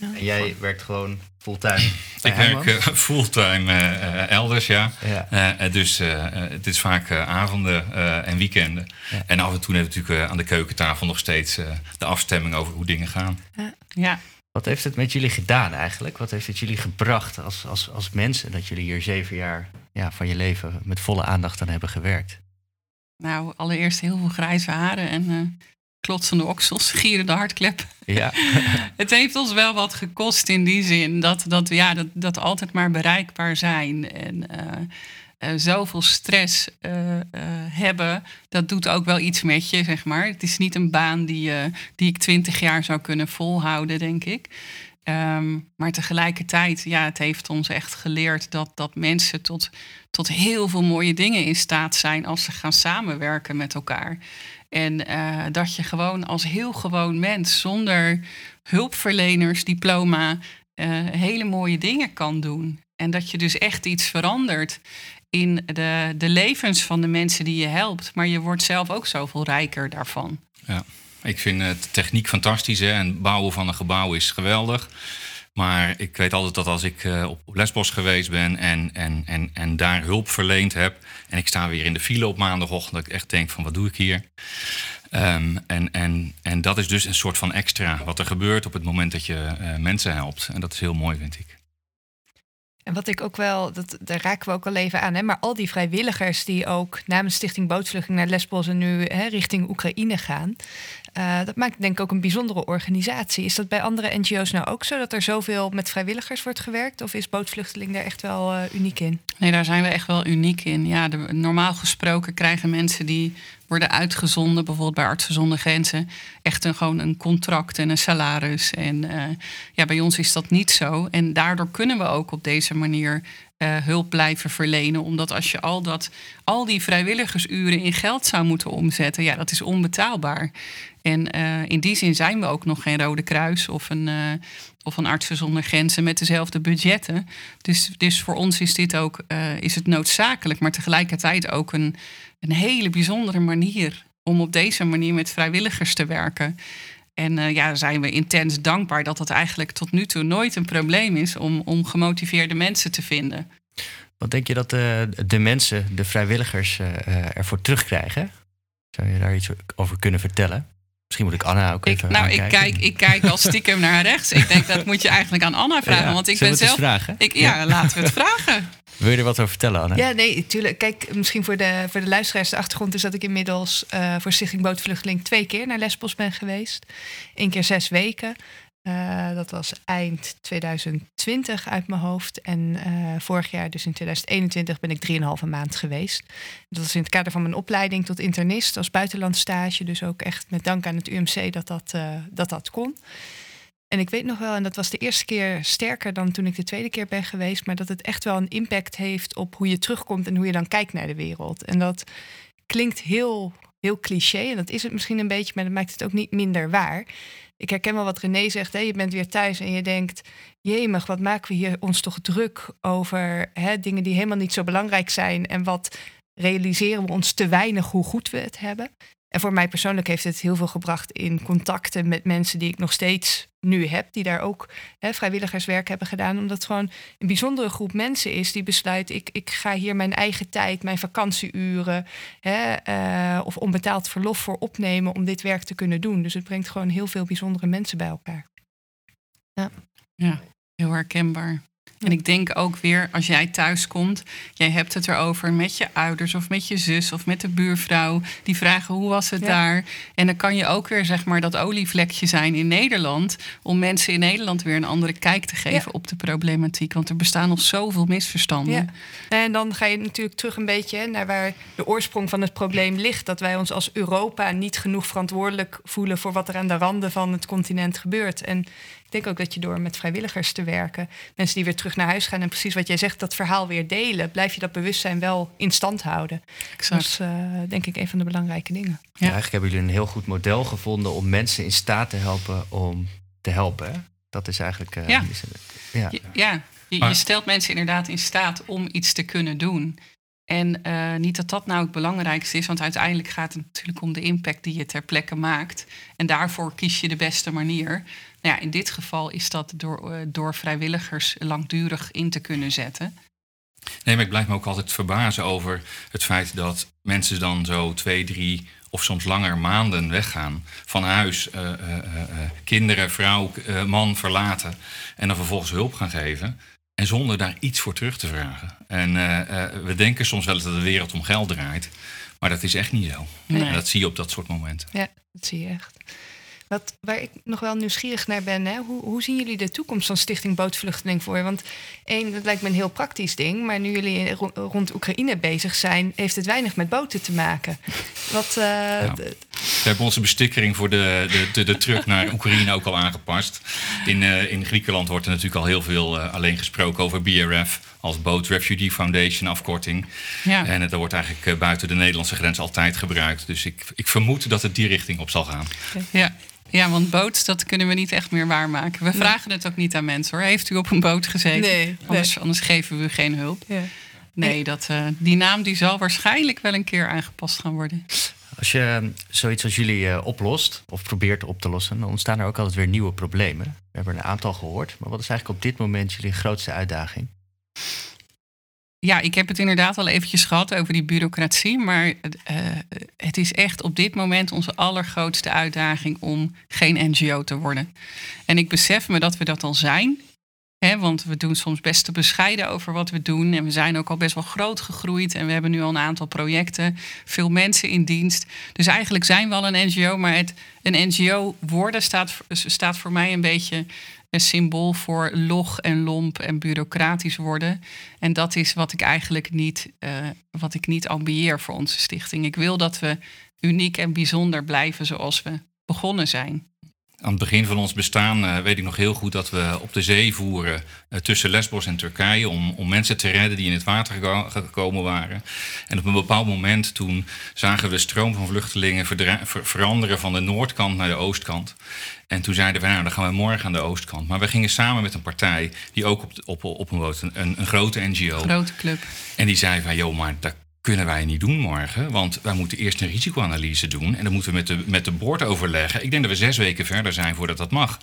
Ja. En jij werkt gewoon fulltime? Ik werk uh, fulltime uh, elders, ja. ja. Uh, dus het is vaak avonden en weekenden. Ja. En af en toe hebben we natuurlijk aan de keukentafel nog steeds de afstemming over hoe dingen gaan. Ja. Wat heeft het met jullie gedaan eigenlijk? Wat heeft het jullie gebracht als, als, als mensen dat jullie hier zeven jaar ja, van je leven met volle aandacht aan hebben gewerkt? Nou, allereerst heel veel grijze haren en klotsende oksels, gierende hartklep. Ja. het heeft ons wel wat gekost in die zin dat, dat, ja, dat, dat altijd maar bereikbaar zijn. En uh, uh, zoveel stress uh, hebben, dat doet ook wel iets met je, zeg maar. Het is niet een baan die, die ik twintig jaar zou kunnen volhouden, denk ik. Um, maar tegelijkertijd, ja, het heeft ons echt geleerd dat, dat mensen tot, tot heel veel mooie dingen in staat zijn als ze gaan samenwerken met elkaar. En uh, dat je gewoon als heel gewoon mens, zonder hulpverlenersdiploma, uh, hele mooie dingen kan doen. En dat je dus echt iets verandert in de, de levens van de mensen die je helpt. Maar je wordt zelf ook zoveel rijker daarvan. Ja, ik vind de techniek fantastisch. Hè? En bouwen van een gebouw is geweldig. Maar ik weet altijd dat als ik uh, op Lesbos geweest ben en, en, en, en daar hulp verleend heb. En ik sta weer in de file op maandagochtend. Dat ik echt denk van wat doe ik hier? Um, en, en, en dat is dus een soort van extra wat er gebeurt op het moment dat je uh, mensen helpt. En dat is heel mooi, vind ik. En wat ik ook wel, dat, daar raken we ook al even aan, hè, maar al die vrijwilligers die ook namens Stichting Bootvluchting naar Lesbos en nu hè, richting Oekraïne gaan, uh, dat maakt denk ik ook een bijzondere organisatie. Is dat bij andere NGO's nou ook zo, dat er zoveel met vrijwilligers wordt gewerkt? Of is Bootvluchteling daar echt wel uh, uniek in? Nee, daar zijn we echt wel uniek in. Ja, normaal gesproken krijgen mensen die worden uitgezonden, bijvoorbeeld bij Artsen zonder Grenzen, echt een, gewoon een contract en een salaris. En uh, ja, bij ons is dat niet zo. En daardoor kunnen we ook op deze manier uh, hulp blijven verlenen. Omdat als je al, dat, al die vrijwilligersuren in geld zou moeten omzetten, ja, dat is onbetaalbaar. En uh, in die zin zijn we ook nog geen Rode Kruis of een, of een Artsen zonder Grenzen met dezelfde budgetten. Dus, dus voor ons is dit ook is het noodzakelijk, maar tegelijkertijd ook een, een hele bijzondere manier om op deze manier met vrijwilligers te werken. En uh, ja, zijn we intens dankbaar dat dat eigenlijk tot nu toe nooit een probleem is om, om gemotiveerde mensen te vinden. Wat denk je dat de, de mensen, de vrijwilligers, ervoor terugkrijgen? Zou je daar iets over kunnen vertellen? Misschien moet ik Anna ook even ik, Nou, ik kijk, ik kijk al stiekem naar rechts. Ik denk dat moet je eigenlijk aan Anna vragen. Ja, want ik ben zelf. Vragen? Ik, ja, ja, laten we het vragen. Wil je er wat over vertellen, Anna? Ja, nee, tuurlijk. Kijk, misschien voor de, voor de luisteraars de achtergrond is dat ik inmiddels uh, voor Stichting Bootvluchteling twee keer naar Lesbos ben geweest. Eén keer zes weken. Uh, dat was eind 2020 uit mijn hoofd. En uh, vorig jaar, dus in 2021, ben ik drieënhalve maand geweest. Dat was in het kader van mijn opleiding tot internist als buitenlandstage. Dus ook echt met dank aan het UMC dat dat, uh, dat, dat kon. En ik weet nog wel, en dat was de eerste keer sterker dan toen ik de tweede keer ben geweest, maar dat het echt wel een impact heeft op hoe je terugkomt en hoe je dan kijkt naar de wereld. En dat klinkt heel heel cliché. En dat is het misschien een beetje, maar dat maakt het ook niet minder waar. Ik herken wel wat René zegt. Hè? Je bent weer thuis en je denkt... jemig, wat maken we hier ons toch druk over hè, dingen die helemaal niet zo belangrijk zijn... en wat realiseren we ons te weinig hoe goed we het hebben. En voor mij persoonlijk heeft het heel veel gebracht in contacten met mensen die ik nog steeds nu heb, die daar ook hè, vrijwilligerswerk hebben gedaan. Omdat het gewoon een bijzondere groep mensen is die besluit: ik, ik ga hier mijn eigen tijd, mijn vakantieuren hè, uh, of onbetaald verlof voor opnemen om dit werk te kunnen doen. Dus het brengt gewoon heel veel bijzondere mensen bij elkaar. Ja, ja heel herkenbaar. En ik denk ook weer, als jij thuis komt, jij hebt het erover met je ouders of met je zus of met de buurvrouw. Die vragen hoe was het daar? En dan kan je ook weer zeg maar dat olievlekje zijn in Nederland. Om mensen in Nederland weer een andere kijk te geven op de problematiek. Want er bestaan nog zoveel misverstanden. Ja. En dan ga je natuurlijk terug een beetje naar waar de oorsprong van het probleem ligt. Dat wij ons als Europa niet genoeg verantwoordelijk voelen voor wat er aan de randen van het continent gebeurt. En ik denk ook dat je door met vrijwilligers te werken, mensen die weer terug naar huis gaan en precies wat jij zegt, dat verhaal weer delen, blijf je dat bewustzijn wel in stand houden. Dat is uh, denk ik een van de belangrijke dingen. Ja. eigenlijk hebben jullie een heel goed model gevonden om mensen in staat te helpen om te helpen. Hè? Dat is eigenlijk. Uh, ja. ja. ja. Je, je, stelt mensen inderdaad in staat om iets te kunnen doen. En uh, niet dat dat nou het belangrijkste is, want uiteindelijk gaat het natuurlijk om de impact die je ter plekke maakt. En daarvoor kies je de beste manier. Nou ja, in dit geval is dat door, uh, door vrijwilligers langdurig in te kunnen zetten. Nee, maar ik blijf me ook altijd verbazen over het feit dat mensen dan zo twee, drie of soms langer maanden weggaan van huis, uh, kinderen, vrouw, man verlaten en dan vervolgens hulp gaan geven. En zonder daar iets voor terug te vragen. En we denken soms wel dat de wereld om geld draait. Maar dat is echt niet zo. Nee. En dat zie je op dat soort momenten. Ja, dat zie je echt. Wat, waar ik nog wel nieuwsgierig naar ben, hè? Hoe, hoe zien jullie de toekomst van Stichting Bootvluchteling voor? Want één, dat lijkt me een heel praktisch ding, maar nu jullie rond Oekraïne bezig zijn, heeft het weinig met boten te maken. Wat, uh, ja. We hebben onze bestikkering voor de, de, de, de truck naar Oekraïne ook al aangepast. In, uh, in Griekenland wordt er natuurlijk al heel veel uh, alleen gesproken over BRF als Boat Refugee Foundation afkorting. Ja. En dat wordt eigenlijk buiten de Nederlandse grens altijd gebruikt. Dus ik, ik vermoed dat het die richting op zal gaan. Ja, ja, want boot, dat kunnen we niet echt meer waarmaken. We vragen het ook niet aan mensen hoor. Heeft u op een boot gezeten? Nee. Anders, anders geven we u geen hulp. Ja. Nee, dat, uh, die naam die zal waarschijnlijk wel een keer aangepast gaan worden. Als je ehm, zoiets als jullie uh, oplost, of probeert op te lossen, dan ontstaan er ook altijd weer nieuwe problemen. We hebben er een aantal gehoord. Maar wat is eigenlijk op dit moment jullie grootste uitdaging? Ja, ik heb het inderdaad al eventjes gehad over die bureaucratie. Maar het is echt op dit moment onze allergrootste uitdaging om geen NGO te worden. En ik besef me dat we dat al zijn. Hè, want we doen soms best te bescheiden over wat we doen. En we zijn ook al best wel groot gegroeid. En we hebben nu al een aantal projecten, veel mensen in dienst. Dus eigenlijk zijn we al een NGO. Maar het, een NGO worden staat, staat voor mij een beetje een symbool voor log en lomp en bureaucratisch worden. En dat is wat ik eigenlijk niet, uh, wat ik niet ambieer voor onze stichting. Ik wil dat we uniek en bijzonder blijven zoals we begonnen zijn. Aan het begin van ons bestaan uh, weet ik nog heel goed dat we op de zee voeren uh, tussen Lesbos en Turkije om, om mensen te redden die in het water gekomen waren. En op een bepaald moment toen zagen we de stroom van vluchtelingen ver veranderen van de noordkant naar de oostkant. En toen zeiden we, nou, dan gaan we morgen aan de oostkant. Maar we gingen samen met een partij die ook op, op, op een boot, een, een grote NGO. Grote club. En die zei van, joh, maar dat kunnen wij niet doen morgen. Want wij moeten eerst een risicoanalyse doen. En dan moeten we met de, met de boord overleggen. Ik denk dat we zes weken verder zijn voordat dat mag.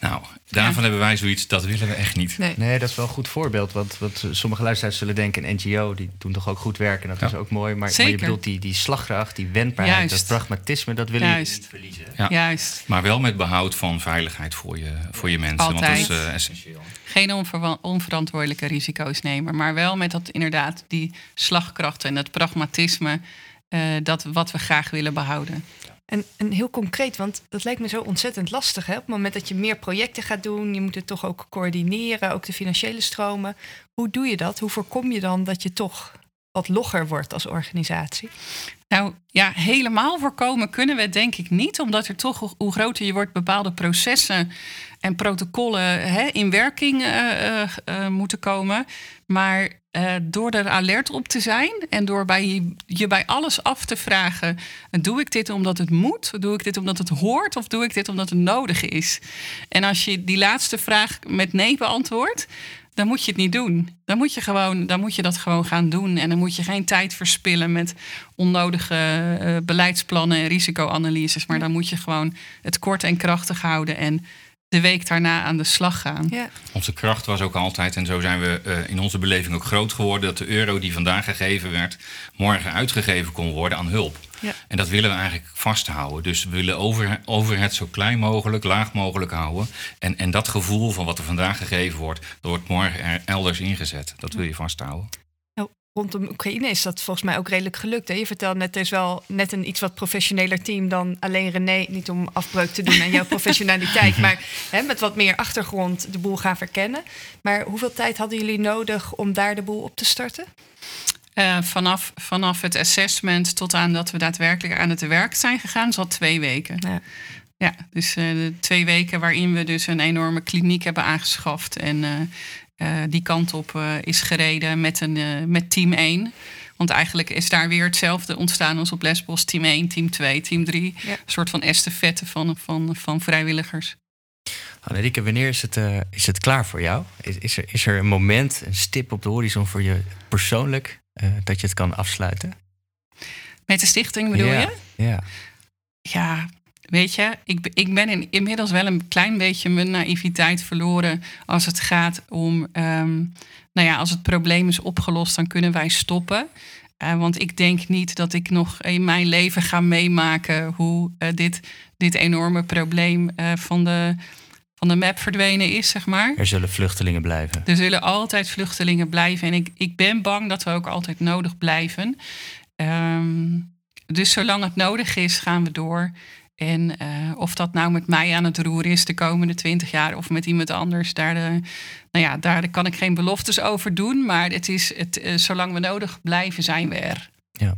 Nou, daarvan hebben wij zoiets, dat willen we echt niet. Nee, nee dat is wel een goed voorbeeld. Want, want sommige luisteraars zullen denken, een NGO, die doen toch ook goed werk. En dat is ook mooi. Maar, maar, je bedoelt die, die slagkracht, die wendbaarheid, dat pragmatisme, dat willen je niet verliezen. Ja. Juist. Maar wel met behoud van veiligheid voor je, voor je mensen. Altijd. Want dat is uh, essentieel. Geen onverantwoordelijke risico's nemen. Maar wel met dat inderdaad die slagkracht en dat pragmatisme. Uh, dat wat we graag willen behouden. En, en, heel concreet, want dat lijkt me zo ontzettend lastig. Hè? Op het moment dat je meer projecten gaat doen, je moet het toch ook coördineren, ook de financiële stromen. Hoe doe je dat? Hoe voorkom je dan dat je toch wat logger wordt als organisatie? Nou ja, helemaal voorkomen kunnen we het denk ik niet, omdat er toch, hoe groter je wordt, bepaalde processen en protocollen hè, in werking uh, uh, moeten komen. Maar eh, door er alert op te zijn en door bij je, je bij alles af te vragen: doe ik dit omdat het moet? Doe ik dit omdat het hoort? Of doe ik dit omdat het nodig is? En als je die laatste vraag met nee beantwoordt, dan moet je het niet doen. Dan moet je, gewoon, dan moet je dat gewoon gaan doen. En dan moet je geen tijd verspillen met onnodige uh, beleidsplannen en risicoanalyses. Maar dan moet je gewoon het kort en krachtig houden. En de week daarna aan de slag gaan. Ja. Onze kracht was ook altijd, en zo zijn we uh, in onze beleving ook groot geworden, dat de euro die vandaag gegeven werd, morgen uitgegeven kon worden aan hulp. Ja. En dat willen we eigenlijk vasthouden. Dus we willen over, overheid zo klein mogelijk, laag mogelijk houden. En, en dat gevoel van wat er vandaag gegeven wordt, dat wordt morgen elders ingezet. Dat wil je vasthouden rondom Oekraïne is dat volgens mij ook redelijk gelukt. Hè? Je vertelt net, er is wel net een iets wat professioneler team dan alleen René. Niet om afbreuk te doen aan jouw professionaliteit, maar hè, met wat meer achtergrond de boel gaan verkennen. Maar hoeveel tijd hadden jullie nodig om daar de boel op te starten? Uh, vanaf, vanaf het assessment tot aan dat we daadwerkelijk aan het werk zijn gegaan, zat twee weken. Ja. Ja, dus uh, de twee weken waarin we dus een enorme kliniek hebben aangeschaft. En uh, uh, die kant op uh, is gereden met, een, uh, met team 1. Want eigenlijk is daar weer hetzelfde ontstaan als op Lesbos. Team 1, team 2, team 3. Ja. Een soort van estafette van, van, van vrijwilligers. Annelieke, wanneer is het, is het klaar voor jou? Is, is, er, is er een moment, een stip op de horizon voor je persoonlijk... dat je het kan afsluiten? Met de stichting bedoel ja, je? Ja. Ja, Weet je, ik, ik ben in, inmiddels wel een klein beetje mijn naïviteit verloren als het gaat om, um, nou ja, als het probleem is opgelost, dan kunnen wij stoppen. Uh, want ik denk niet dat ik nog in mijn leven ga meemaken hoe uh, dit, dit enorme probleem uh, van, de, van de map verdwenen is, zeg maar. Er zullen vluchtelingen blijven. Er zullen altijd vluchtelingen blijven. En ik, ik ben bang dat we ook altijd nodig blijven. Um, dus zolang het nodig is, gaan we door. En uh, of dat nou met mij aan het roer is de komende twintig jaar of met iemand anders, daar, de, nou ja, daar kan ik geen beloftes over doen. Maar het is het, uh, zolang we nodig blijven, zijn we er. Ja.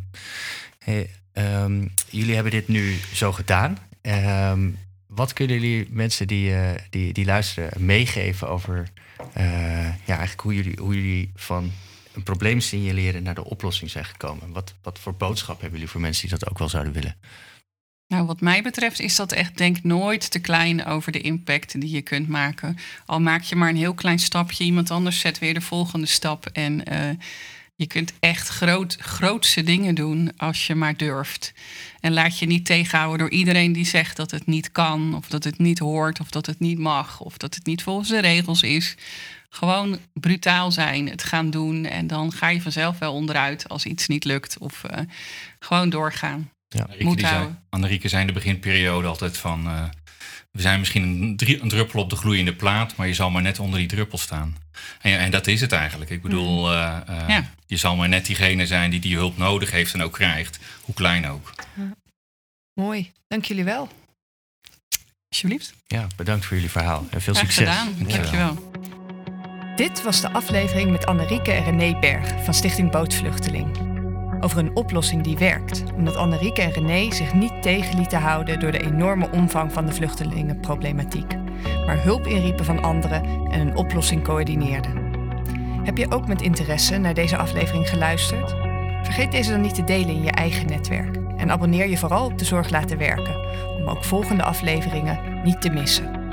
Um, jullie hebben dit nu zo gedaan. Um, wat kunnen jullie mensen die, die, die luisteren meegeven over ja, eigenlijk hoe jullie, hoe jullie van een probleem signaleren naar de oplossing zijn gekomen? Wat, wat voor boodschap hebben jullie voor mensen die dat ook wel zouden willen? Nou, wat mij betreft is dat echt denk nooit te klein over de impact die je kunt maken. Al maak je maar een heel klein stapje, iemand anders zet weer de volgende stap. En uh, je kunt echt groot, grootse dingen doen als je maar durft. En laat je niet tegenhouden door iedereen die zegt dat het niet kan, of dat het niet hoort, of dat het niet mag, of dat het niet volgens de regels is. Gewoon brutaal zijn, het gaan doen. En dan ga je vanzelf wel onderuit als iets niet lukt. Of uh, gewoon doorgaan. Ja. Annerieke, zei, Annerieke zei in de beginperiode altijd van... Uh, we zijn misschien een, drie, een, druppel op de gloeiende plaat... maar je zal maar net onder die druppel staan. En, en dat is het eigenlijk. Ik bedoel, uh, uh, ja. je zal maar net diegene zijn die die hulp nodig heeft en ook krijgt. Hoe klein ook. Ja. Mooi, dank jullie wel. Alsjeblieft. Ja, bedankt voor jullie verhaal en veel Graag succes. Gedaan. Dankjewel. Dit was de aflevering met Annerieke en René Berg van Stichting Bootvluchteling over een oplossing die werkt, omdat Annerieke en René zich niet tegen lieten houden door de enorme omvang van de vluchtelingenproblematiek, maar hulp inriepen van anderen en een oplossing coördineerden. Heb je ook met interesse naar deze aflevering geluisterd? Vergeet deze dan niet te delen in je eigen netwerk en abonneer je vooral op de Zorg Laten Werken om ook volgende afleveringen niet te missen.